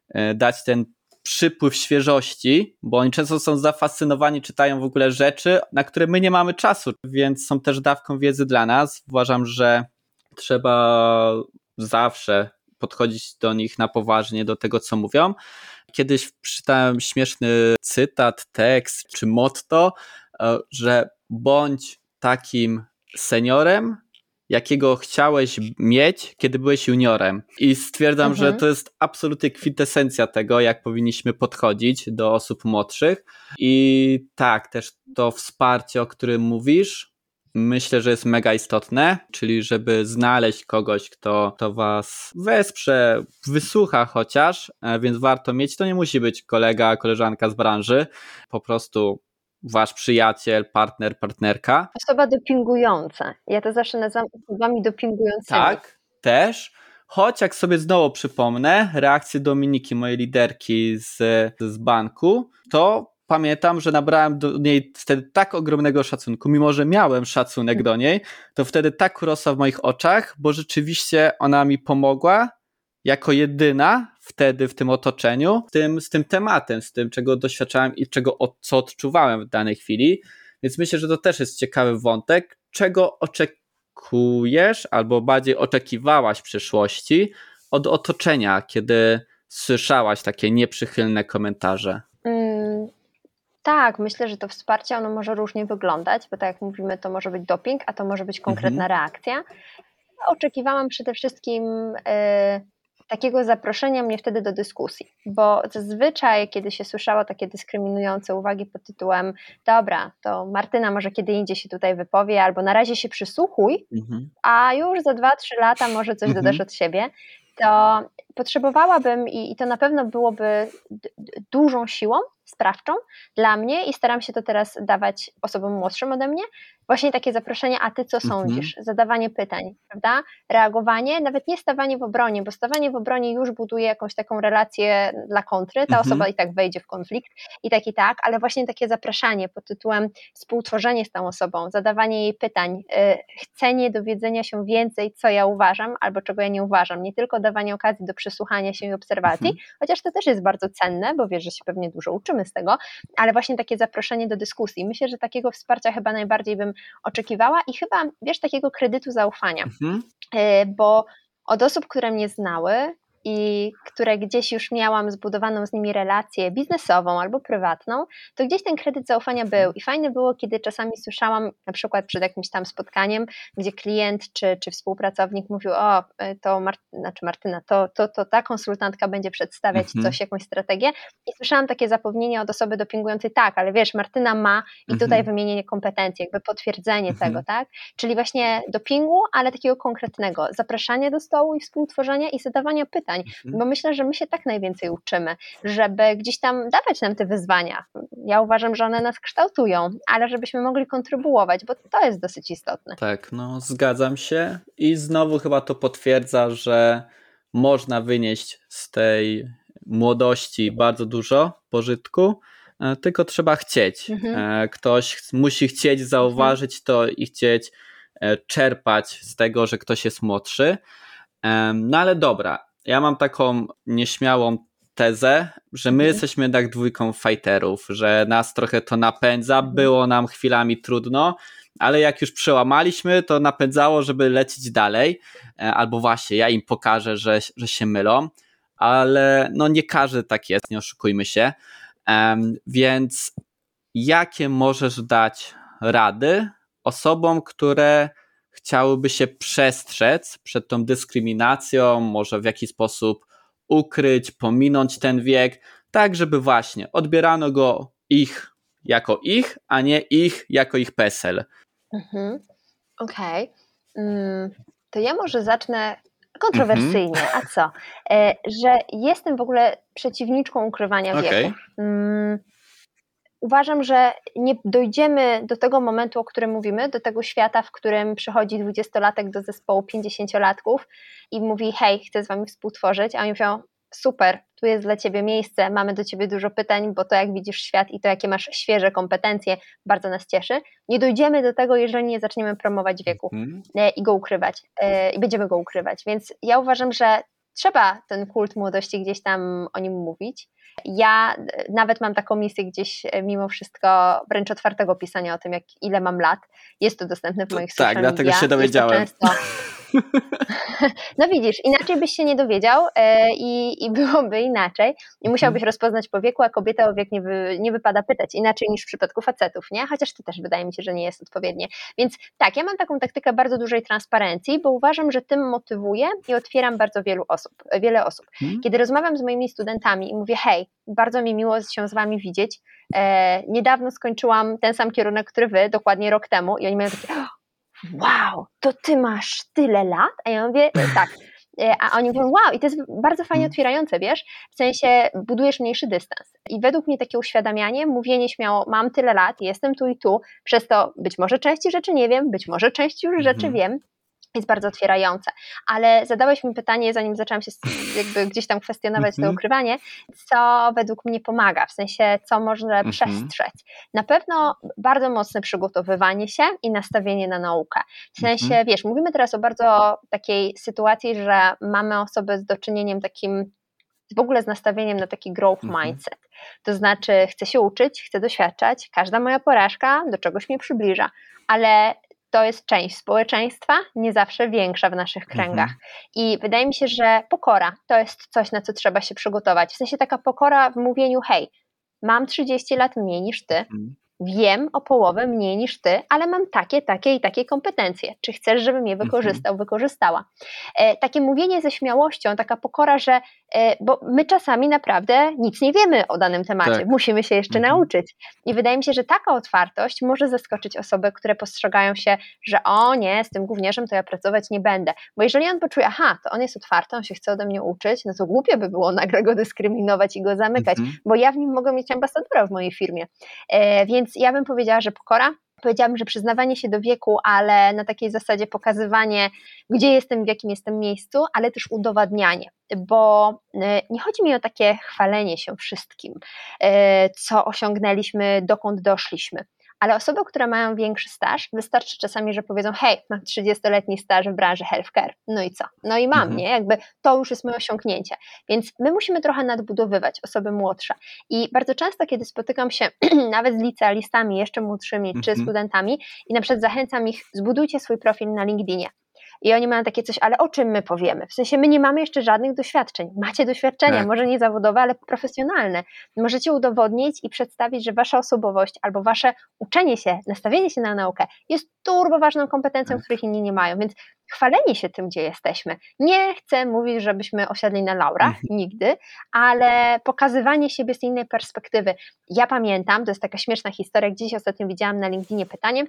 e, dać ten przypływ świeżości, bo oni często są zafascynowani, czytają w ogóle rzeczy, na które my nie mamy czasu, więc są też dawką wiedzy dla nas. Uważam, że trzeba zawsze podchodzić do nich na poważnie, do tego, co mówią. Kiedyś przeczytałem śmieszny cytat, tekst czy motto, e, że bądź takim seniorem, jakiego chciałeś mieć, kiedy byłeś juniorem. I stwierdzam, mhm. że to jest absolutnie kwintesencja tego, jak powinniśmy podchodzić do osób młodszych. I tak, też to wsparcie, o którym mówisz, myślę, że jest mega istotne, czyli żeby znaleźć kogoś, kto, kto was wesprze, wysłucha chociaż, e, więc warto mieć. To nie musi być kolega, koleżanka z branży, po prostu wasz przyjaciel, partner, partnerka. Osoba dopingująca. Ja to zawsze nazywam osobami dopingującymi. Tak, też. Choć jak sobie znowu przypomnę reakcję Dominiki, mojej liderki z, z banku, to pamiętam, że nabrałem do niej wtedy tak ogromnego szacunku, mimo że miałem szacunek do niej, to wtedy tak urosła w moich oczach, bo rzeczywiście ona mi pomogła jako jedyna wtedy w tym otoczeniu, tym, z tym tematem, z tym, czego doświadczałem i czego, co odczuwałem w danej chwili. Więc myślę, że to też jest ciekawy wątek, czego oczekujesz albo bardziej oczekiwałaś w przyszłości od otoczenia, kiedy słyszałaś takie nieprzychylne komentarze. Mm, tak, myślę, że to wsparcie ono może różnie wyglądać, bo tak jak mówimy, to może być doping, a to może być konkretna mhm. reakcja. Oczekiwałam przede wszystkim. Yy, takiego zaproszenia mnie wtedy do dyskusji, bo zazwyczaj, kiedy się słyszało takie dyskryminujące uwagi pod tytułem dobra, to Martyna może kiedy indziej się tutaj wypowie, albo na razie się przysłuchuj, mhm. a już za dwa, trzy lata może coś mhm. dodasz od siebie, to potrzebowałabym i, i to na pewno byłoby dużą siłą sprawczą dla mnie i staram się to teraz dawać osobom młodszym ode mnie, właśnie takie zaproszenie, a ty co mhm. sądzisz? Mhm. Zadawanie pytań, prawda? Reagowanie, nawet nie stawanie w obronie, bo stawanie w obronie już buduje jakąś taką relację dla kontry, ta mhm. osoba i tak wejdzie w konflikt i tak i tak, ale właśnie takie zapraszanie pod tytułem współtworzenie z tą osobą, zadawanie jej pytań, yy, chcenie dowiedzenia się więcej, co ja uważam albo czego ja nie uważam, nie tylko dawanie okazji do przysłuchania się i obserwacji, mhm. chociaż to też jest bardzo cenne, bo wiesz, że się pewnie dużo uczymy z tego, ale właśnie takie zaproszenie do dyskusji. Myślę, że takiego wsparcia chyba najbardziej bym oczekiwała i chyba, wiesz, takiego kredytu zaufania, mhm. Y, bo od osób, które mnie znały, i które gdzieś już miałam zbudowaną z nimi relację biznesową albo prywatną, to gdzieś ten kredyt zaufania był. I fajne było, kiedy czasami słyszałam, na przykład przed jakimś tam spotkaniem, gdzie klient czy, czy współpracownik mówił: O, to Mar znaczy Martyna, to, to, to ta konsultantka będzie przedstawiać mhm. coś, jakąś strategię. I słyszałam takie zapewnienie od osoby dopingującej: Tak, ale wiesz, Martyna ma i tutaj mhm. wymienienie kompetencji, jakby potwierdzenie mhm. tego, tak? Czyli właśnie dopingu, ale takiego konkretnego, zapraszania do stołu i współtworzenia i zadawania pytań, mhm. bo myślę, że my się tak najwięcej uczymy, żeby gdzieś tam dawać nam te wyzwania. Ja uważam, że one nas kształtują, ale żebyśmy mogli kontrybuować, bo to jest dosyć istotne. Tak, no zgadzam się i znowu chyba to potwierdza, że można wynieść z tej młodości bardzo dużo pożytku, e, tylko trzeba chcieć. Mhm. E, ktoś musi chcieć zauważyć to i chcieć e, czerpać z tego, że ktoś jest młodszy. No ale dobra, ja mam taką nieśmiałą tezę, że my mhm. jesteśmy jednak dwójką fighterów, że nas trochę to napędza, mhm. było nam chwilami trudno, ale jak już przełamaliśmy, to napędzało, żeby lecieć dalej, albo właśnie ja im pokażę, że, że się mylą ale no nie każdy tak jest, nie oszukujmy się. Więc jakie możesz dać rady osobom, które chciałyby się przestrzec przed tą dyskryminacją, może w jakiś sposób ukryć, pominąć ten wiek, tak żeby właśnie odbierano go ich jako ich, a nie ich jako ich PESEL. Mhm. Okej. Okay. Mm, to ja może zacznę kontrowersyjnie, -hmm. a co? E, że jestem w ogóle przeciwniczką ukrywania okay. wieku. Uważam, że nie dojdziemy do tego momentu, o którym mówimy, do tego świata, w którym przychodzi dwudziestolatek do zespołu pięćdziesięciolatków i mówi, hej, chcę z wami współtworzyć, a oni mówią, super, tu jest dla Ciebie miejsce, mamy do Ciebie dużo pytań, bo to jak widzisz świat i to jakie masz świeże kompetencje bardzo nas cieszy. Nie dojdziemy do tego, jeżeli nie zaczniemy promować wieku mm. i go ukrywać e, i będziemy go ukrywać. Więc ja uważam, że trzeba ten kult młodości gdzieś tam o nim mówić. Ja e, nawet mam taką misję gdzieś mimo wszystko wręcz otwartego pisania o tym, jak ile mam lat. Jest to dostępne w moich Tak, dlatego się dowiedziałem. No widzisz, inaczej byś się nie dowiedział e, i, i byłoby inaczej. I mhm. musiałbyś rozpoznać po wieku, a kobieta o wiek nie, wy, nie wypada pytać, inaczej niż w przypadku facetów, nie? Chociaż to też wydaje mi się, że nie jest odpowiednie. Więc tak, ja mam taką taktykę bardzo dużej transparencji, bo uważam, że tym motywuję i otwieram bardzo wielu osób, wiele osób. Mhm. Kiedy rozmawiam z moimi studentami i mówię, hej, bardzo mi miło się z wami widzieć, e, niedawno skończyłam ten sam kierunek, który wy, dokładnie rok temu i oni mają takie, wow, to ty masz tyle lat? A ja mówię, tak. E, a oni mówią, wow, i to jest bardzo fajnie mm. otwierające, wiesz, w sensie budujesz mniejszy dystans. I według mnie takie uświadamianie, mówienie śmiało, mam tyle lat, jestem tu i tu, przez to być może części rzeczy nie wiem, być może części już rzeczy mhm. wiem, jest bardzo otwierające. Ale zadałeś mi pytanie, zanim zaczęłam się jakby gdzieś tam kwestionować to mhm. ukrywanie, co według mnie pomaga, w sensie co można mm przestrzec. Na pewno bardzo mocne przygotowywanie się i nastawienie na naukę. W sensie, mm wiesz, mówimy teraz o bardzo takiej sytuacji, że mamy osoby z doczynieniem takim w ogóle z nastawieniem na taki growth mhm. mindset. To znaczy, chcę się uczyć, chcę doświadczać, każda moja porażka do czegoś mnie przybliża, ale to jest część społeczeństwa, nie zawsze większa w naszych mhm. kręgach. Mhm. I wydaje mi się, że pokora to jest coś, na co trzeba się przygotować. W sensie taka pokora w mówieniu: hej, mam 30 lat mniej niż ty, mhm wiem o połowę mniej niż ty, ale mam takie, takie i takie kompetencje. Czy chcesz, żebym je wykorzystał, wykorzystała? E, takie mówienie ze śmiałością, taka pokora, że bo my czasami naprawdę nic nie wiemy o danym temacie, tak. musimy się jeszcze mhm. nauczyć. I wydaje mi się, że taka otwartość może zaskoczyć osoby, które postrzegają się, że o nie, z tym gównierzem to ja pracować nie będę. Bo jeżeli on poczuje, aha, to on jest otwarty, on się chce ode mnie uczyć, no to głupio by było nagle go dyskryminować i go zamykać, mhm. bo ja w nim mogę mieć ambasadora w mojej firmie. E, więc ja bym powiedziała, że pokora. Powiedziałabym, że przyznawanie się do wieku, ale na takiej zasadzie pokazywanie, gdzie jestem, w jakim jestem miejscu, ale też udowadnianie, bo e, nie chodzi mi o takie chwalenie się wszystkim, e, co osiągnęliśmy, dokąd doszliśmy ale osoby, które mają większy staż, wystarczy czasami, że powiedzą, hej, mam 30-letni staż w branży healthcare, no i co? No i mam, mhm. nie? Jakby to już jest moje osiągnięcie. Więc my musimy trochę nadbudowywać osoby młodsze. I bardzo często, kiedy spotykam się nawet z licealistami jeszcze młodszymi mhm. czy studentami i na przykład zachęcam ich, zbudujcie swój profil na LinkedInie. I oni mają takie coś, ale o czym my powiemy? W sensie my nie mamy jeszcze żadnych doświadczeń. Macie doświadczenia, tak. może nie zawodowe, ale profesjonalne. Możecie udowodnić i przedstawić, że wasza osobowość albo wasze uczenie się, nastawienie się na naukę jest turbo ważną kompetencją, tak. których inni nie mają. Więc chwalenie się tym, gdzie jesteśmy. Nie chcę mówić, żebyśmy osiadli na laurach, mhm. nigdy, ale pokazywanie siebie z innej perspektywy. Ja pamiętam, to jest taka śmieszna historia, gdzieś ostatnio widziałam na LinkedInie pytanie,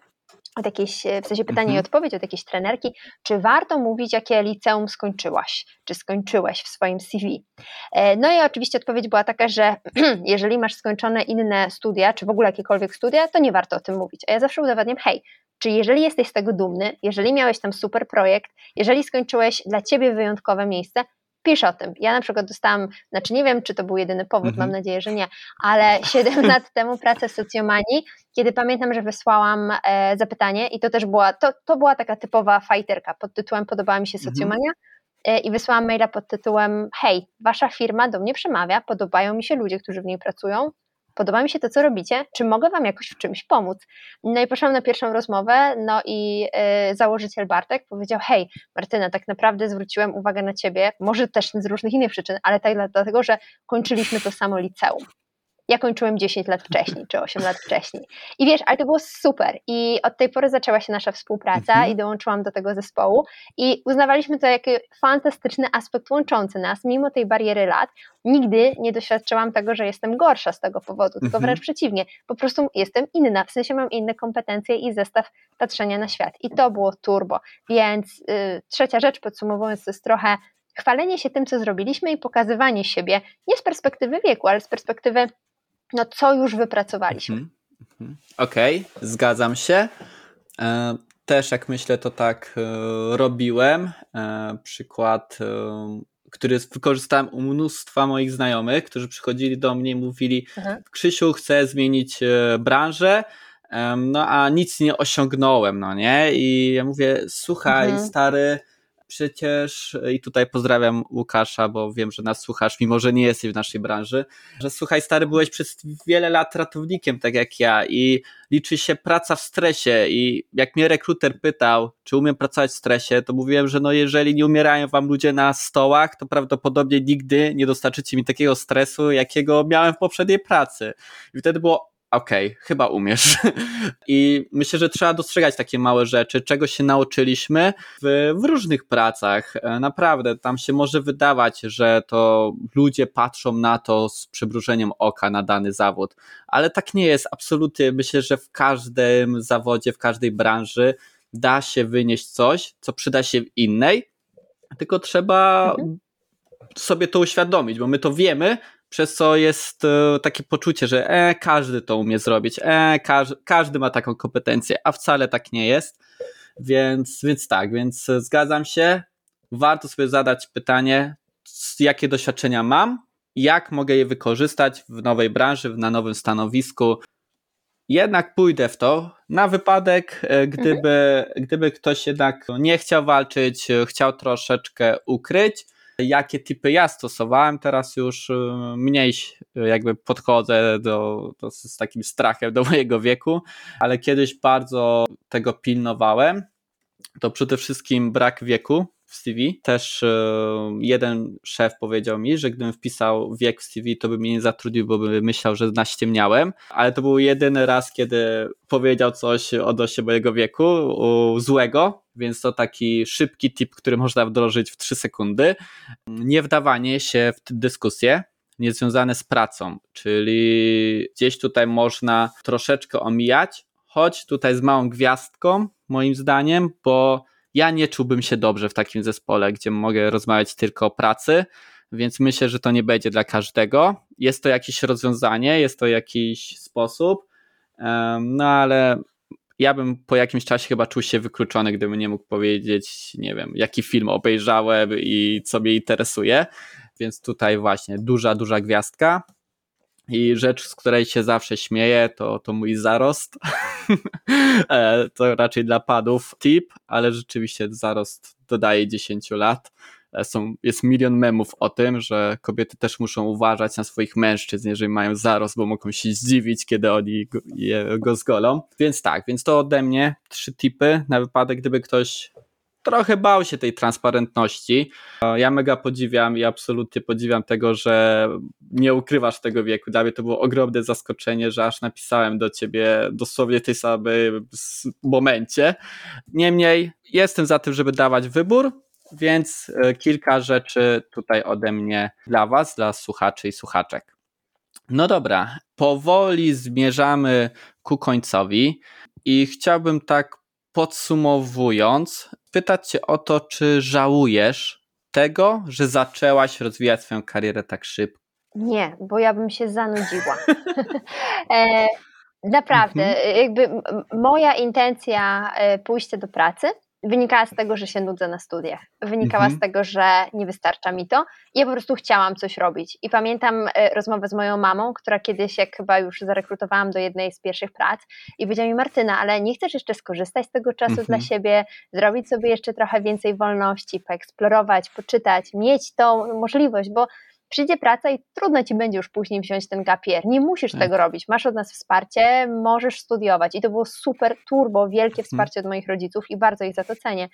od jakiejś, w sensie pytanie mhm. i odpowiedź od jakiejś trenerki, czy warto mówić, jakie liceum skończyłaś, czy skończyłeś w swoim CV. E, no i oczywiście odpowiedź była taka, że jeżeli masz skończone inne studia, czy w ogóle jakiekolwiek studia, to nie warto o tym mówić. A ja zawsze udowadniam, hej, czy jeżeli jesteś z tego dumny, jeżeli miałeś tam super projekt, jeżeli skończyłeś dla ciebie wyjątkowe miejsce, pisz o tym. Ja na przykład dostałam, znaczy nie wiem, czy to był jedyny powód, mhm. mam nadzieję, że nie, ale 7 lat temu pracę w socjomanii, kiedy pamiętam, że wysłałam e, zapytanie i to też była, to, to była taka typowa fajterka pod tytułem Podobała mi się mhm. socjomania mhm. e, i wysłałam maila pod tytułem hej, wasza firma do mnie przemawia, podobają mi się ludzie, którzy w niej pracują, podoba mi się to, co robicie, czy mogę Wam jakoś w czymś pomóc? No i poszłam na pierwszą rozmowę, no i y, założyciel Bartek powiedział, hej Martyna, tak naprawdę zwróciłem uwagę na Ciebie, może też z różnych innych przyczyn, ale tak dlatego, że kończyliśmy to samo liceum ja kończyłem 10 lat wcześniej, czy 8 lat wcześniej. I wiesz, ale to było super. I od tej pory zaczęła się nasza współpraca mhm. i dołączyłam do tego zespołu. I uznawaliśmy to jako fantastyczny aspekt łączący nas, mimo tej bariery lat. Nigdy nie doświadczyłam tego, że jestem gorsza z tego powodu, tylko mhm. wręcz przeciwnie. Po prostu jestem inna, w sensie mam inne kompetencje i zestaw patrzenia na świat. I to było turbo. Więc yy, trzecia rzecz, podsumowując, to jest trochę chwalenie się tym, co zrobiliśmy i pokazywanie siebie nie z perspektywy wieku, ale z perspektywy no co już wypracowaliśmy. Mhm, mhm. Okej, okay, zgadzam się. E, też jak myślę, to tak e, robiłem. E, przykład, który wykorzystałem u mnóstwa moich znajomych, którzy przychodzili do mnie i mówili: mhm. Krzysiu, chcę zmienić branżę, no a nic nie osiągnąłem, no nie? I ja mówię: Słuchaj, mhm. stary przecież, i tutaj pozdrawiam Łukasza, bo wiem, że nas słuchasz, mimo że nie jesteś w naszej branży, że słuchaj, stary, byłeś przez wiele lat ratownikiem, tak jak ja, i liczy się praca w stresie. I jak mnie rekruter pytał, czy umiem pracować w stresie, to mówiłem, że no jeżeli nie umierają wam ludzie na stołach, to prawdopodobnie nigdy nie dostarczycie mi takiego stresu, jakiego miałem w poprzedniej pracy. I wtedy było okej, okay, chyba umiesz. I myślę, że trzeba dostrzegać takie małe rzeczy, czego się nauczyliśmy w, w, różnych pracach. E, naprawdę, tam się może wydawać, że to ludzie patrzą na to z przybrużeniem oka na dany zawód, ale tak nie jest. Absolutnie myślę, że w każdym zawodzie, w każdej branży da się wynieść coś, co przyda się w innej, tylko trzeba mhm. sobie to uświadomić, bo my to wiemy, przez co jest e, takie poczucie, że e, każdy to umie zrobić, e, każ, każdy ma taką kompetencję, a wcale tak nie jest. Więc, więc tak, więc zgadzam się. Warto sobie zadać pytanie, jakie doświadczenia mam, jak mogę je wykorzystać w nowej branży, na nowym stanowisku. Jednak pójdę w to na wypadek, e, gdyby, mhm. gdyby ktoś jednak nie chciał walczyć, chciał troszeczkę ukryć, jakie typy ja stosowałem, teraz już y, mniej jakby podchodzę do, do, z takim strachem do mojego wieku, ale kiedyś bardzo tego pilnowałem. To przede wszystkim brak wieku w CV. Też y, jeden szef powiedział mi, że gdybym wpisał wiek w CV, to by mnie nie zatrudnił, bo by myślał, że naściemniałem, ale to był jedyny raz, kiedy powiedział coś odnośnie mojego wieku złego, więc to taki szybki tip, który można wdrożyć w 3 sekundy. Nie wdawanie się w dyskusję, niezwiązane z pracą, czyli gdzieś tutaj można troszeczkę omijać, choć tutaj z małą gwiazdką, moim zdaniem, bo ja nie czułbym się dobrze w takim zespole, gdzie mogę rozmawiać tylko o pracy, więc myślę, że to nie będzie dla każdego. Jest to jakieś rozwiązanie, jest to jakiś sposób, no ale ja bym po jakimś czasie chyba czuł się wykluczony, gdybym nie mógł powiedzieć, nie wiem, jaki film obejrzałem i co mnie interesuje. Więc tutaj właśnie duża, duża gwiazdka. I rzecz, z której się zawsze śmieję, to, to mój zarost. E, to raczej dla padów tip, ale rzeczywiście zarost dodaje 10 lat. E, są, jest milion memów o tym, że kobiety też muszą uważać na swoich mężczyzn, jeżeli mają zarost, bo mogą się zdziwić, kiedy oni go, je, go zgolą. Więc tak, więc to ode mnie trzy tipy na wypadek, gdyby ktoś trochę bał się tej transparentności. Ja mega podziwiam i absolutnie podziwiam tego, że nie ukrywasz tego wieku. Dla mnie to było ogromne zaskoczenie, że aż napisałem do ciebie dosłownie tej samej momencie. Niemniej jestem za tym, żeby dawać wybór, więc e, kilka rzeczy tutaj ode mnie dla Was, dla słuchaczy i słuchaczek. No dobra, powoli zmierzamy ku końcowi i chciałbym tak podsumowując, pytać Cię o to, czy żałujesz tego, że zaczęłaś rozwijać swoją karierę tak szybko? Nie, bo ja bym się zanudziła. e, naprawdę, mhm. jakby moja intencja e, pójścia do pracy wynikała z tego, że się nudzę na studiach. Wynikała mhm. z tego, że nie wystarcza mi to. I ja po prostu chciałam coś robić. I pamiętam e, rozmowę z moją mamą, która kiedyś, jak chyba już zarekrutowałam do jednej z pierwszych prac, i powiedziała mi: Martyna, ale nie chcesz jeszcze skorzystać z tego czasu mhm. dla siebie, zrobić sobie jeszcze trochę więcej wolności, poeksplorować, poczytać, mieć tą możliwość, bo przyjdzie praca i trudno ci będzie już później wziąć ten gapier. Nie musisz tak. tego robić. Masz od nas wsparcie, możesz studiować. I to było super, turbo, wielkie mhm. wsparcie od moich rodziców i bardzo ich za to cenię.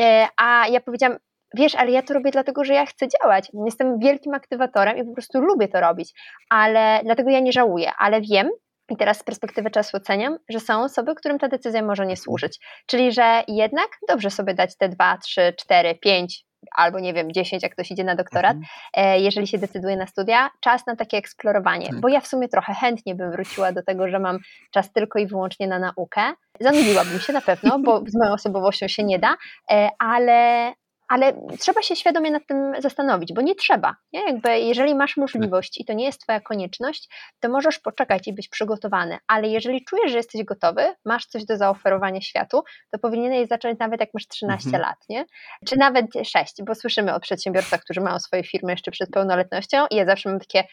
E, a ja powiedziałam, wiesz, ale ja to robię dlatego, że ja chcę działać. Jestem wielkim aktywatorem i po prostu lubię to robić, ale dlatego ja nie żałuję, ale wiem, i teraz z perspektywy czasu oceniam, że są osoby, którym ta decyzja może nie służyć. Czyli, że jednak dobrze sobie dać te 2, 3, 4, 5, albo nie wiem, 10, jak ktoś idzie na doktorat, mhm. E, jeżeli się decyduje na studia, czas na takie eksplorowanie, tak. bo ja w sumie trochę chętnie bym wróciła do tego, że mam czas tylko i wyłącznie na naukę. Zanudziłabym się na pewno, bo z moją osobowością się nie da, e, ale, ale trzeba się świadomie nad tym zastanowić, bo nie trzeba. Nie? Jakby jeżeli masz możliwość i to nie jest Twoja konieczność, to możesz poczekać i być przygotowany, ale jeżeli czujesz, że jesteś gotowy, masz coś do zaoferowania światu, to powinieneś zacząć nawet jak masz 13 mhm. lat, nie? czy nawet 6, bo słyszymy o przedsiębiorcach, którzy mają swoje firmy jeszcze przed pełnoletnością i ja zawsze mam takie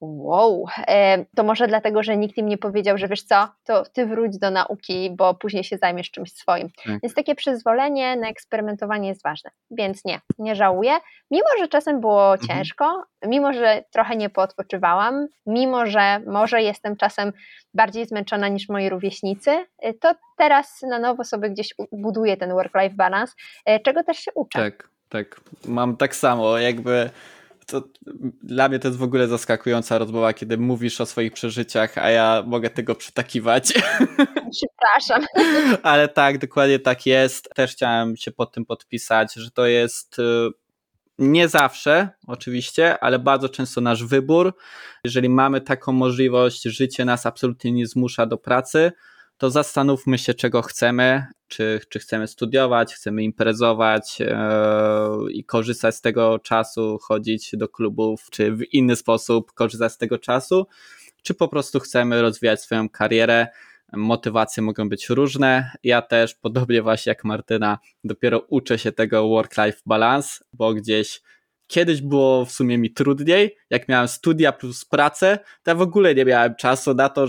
wow, e, to może dlatego, że nikt im nie powiedział, że wiesz co, to ty wróć do nauki, bo później się zajmiesz czymś swoim. Tak. Więc takie przyzwolenie na eksperymentowanie jest ważne. Więc nie, nie żałuję. Mimo, że czasem było mhm. ciężko, mimo, że trochę nie poodpoczywałam, mimo, że może jestem czasem bardziej zmęczona niż moi rówieśnicy, e, to teraz na nowo sobie gdzieś buduję ten work-life balance, e, czego też się uczę. Tak, tak. Mam tak samo, jakby to dla mnie to jest w ogóle zaskakująca rozmowa, kiedy mówisz o swoich przeżyciach, a ja mogę tego przytakiwać. Przepraszam. Ale tak, dokładnie tak jest. Też chciałem się pod tym podpisać, że to jest y, nie zawsze, oczywiście, ale bardzo często nasz wybór. Jeżeli mamy taką możliwość, życie nas absolutnie nie zmusza do pracy, to zastanówmy się, czego chcemy, czy, czy chcemy studiować, chcemy imprezować e, i korzystać z tego czasu, chodzić do klubów, czy w inny sposób korzystać z tego czasu, czy po prostu chcemy rozwijać swoją karierę. Motywacje mogą być różne. Ja też, podobnie właśnie jak Martyna, dopiero uczę się tego work-life balance, bo gdzieś Kiedyś było w sumie mi trudniej, jak miałem studia plus pracę, to ja w ogóle nie miałem czasu na to,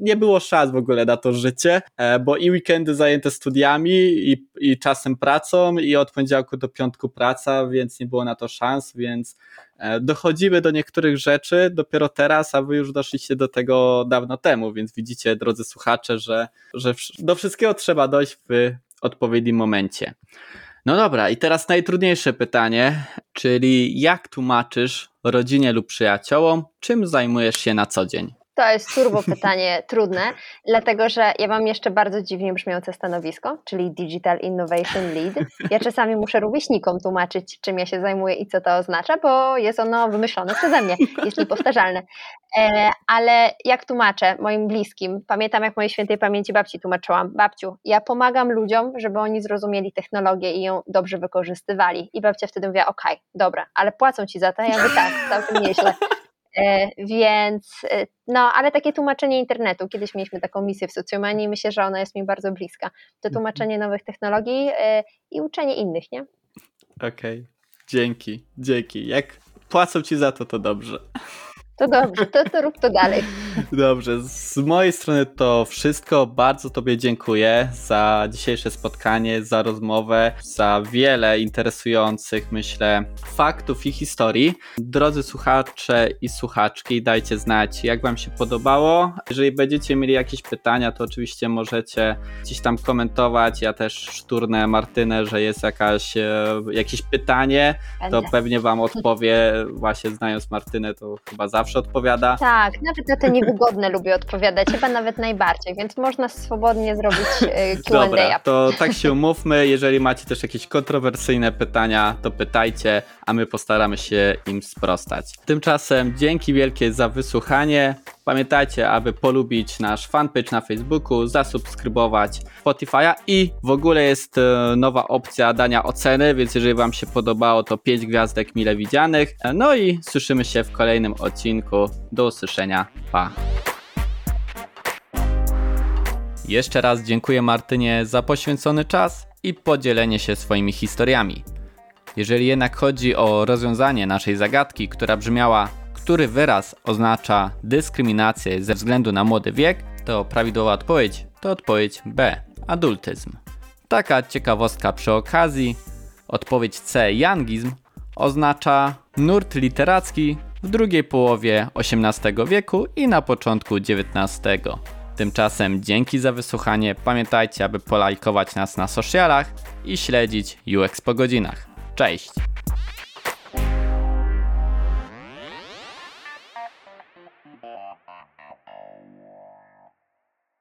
nie było szans w ogóle na to życie, e, bo i weekendy zajęte studiami i, i czasem pracą i od poniedziałku do piątku praca, więc nie było na to szans, więc e, dochodzimy do niektórych rzeczy dopiero teraz, a wy już doszliście do tego dawno temu, więc widzicie, drodzy słuchacze, że, że do wszystkiego trzeba dojść w odpowiednim momencie. No dobra, i teraz najtrudniejsze pytanie, czyli jak tłumaczysz rodzinie lub przyjaciołom, czym zajmujesz się na co dzień? To jest turbo pytanie trudne, dlatego że ja mam jeszcze bardzo dziwnie brzmiące stanowisko, czyli Digital Innovation Lead. Ja czasami muszę rówieśnikom tłumaczyć, czym ja się zajmuję i co to oznacza, bo jest ono wymyślone przeze mnie, jest niepowtarzalne. E, ale jak tłumaczę moim bliskim, pamiętam jak mojej świętej pamięci babci tłumaczyłam, babciu, ja pomagam ludziom, żeby oni zrozumieli technologię i ją dobrze wykorzystywali. I babcia wtedy mówiła, okej, okay, dobra, ale płacą ci za to? Ja mówię, tak, całkiem nieźle. E, więc, e, no, ale takie tłumaczenie internetu, kiedyś mieliśmy taką misję w socjomanii i myślę, że ona jest mi bardzo bliska. To mhm. tłumaczenie nowych technologii e, i uczenie innych, nie? Okej, okay. dzięki, dzięki. Jak płacą ci za to, to dobrze. To dobrze, to, to rób to dalej. Dobrze, z mojej strony to wszystko. Bardzo Tobie dziękuję za dzisiejsze spotkanie, za rozmowę, za wiele interesujących, myślę, faktów i historii. Drodzy słuchacze i słuchaczki, dajcie znać, jak Wam się podobało. Jeżeli będziecie mieli jakieś pytania, to oczywiście możecie gdzieś tam komentować. Ja też szturnę Martynę, że jest jakaś, e, jakieś pytanie, to pewnie Wam odpowie. Właśnie znając Martynę, to chyba zawsze odpowiada. Tak, nawet na te niewygodne lubię odpowiadać, chyba nawet najbardziej, więc można swobodnie zrobić e, Q&A. Dobra, to tak się umówmy. Jeżeli macie też jakieś kontrowersyjne pytania, to pytajcie, a my postaramy się im sprostać. Tymczasem dzięki wielkie za wysłuchanie. Pamiętajcie, aby polubić nasz fanpage na Facebooku, zasubskrybować Spotify'a i w ogóle jest e, nowa opcja dania oceny, więc jeżeli Wam się podobało, to 5 gwiazdek mile widzianych. No i słyszymy się w kolejnym odcinku. Do usłyszenia. Pa. Jeszcze raz dziękuję Martynie za poświęcony czas i podzielenie się swoimi historiami. Jeżeli jednak chodzi o rozwiązanie naszej zagadki, która brzmiała, który wyraz oznacza dyskryminację ze względu na młody wiek, to prawidłowa odpowiedź to odpowiedź B adultyzm. Taka ciekawostka przy okazji, odpowiedź C youngizm oznacza nurt literacki w drugiej połowie XVIII wieku i na początku XIX. Tymczasem dzięki za wysłuchanie. Pamiętajcie, aby polajkować nas na socialach i śledzić UX po godzinach. Cześć!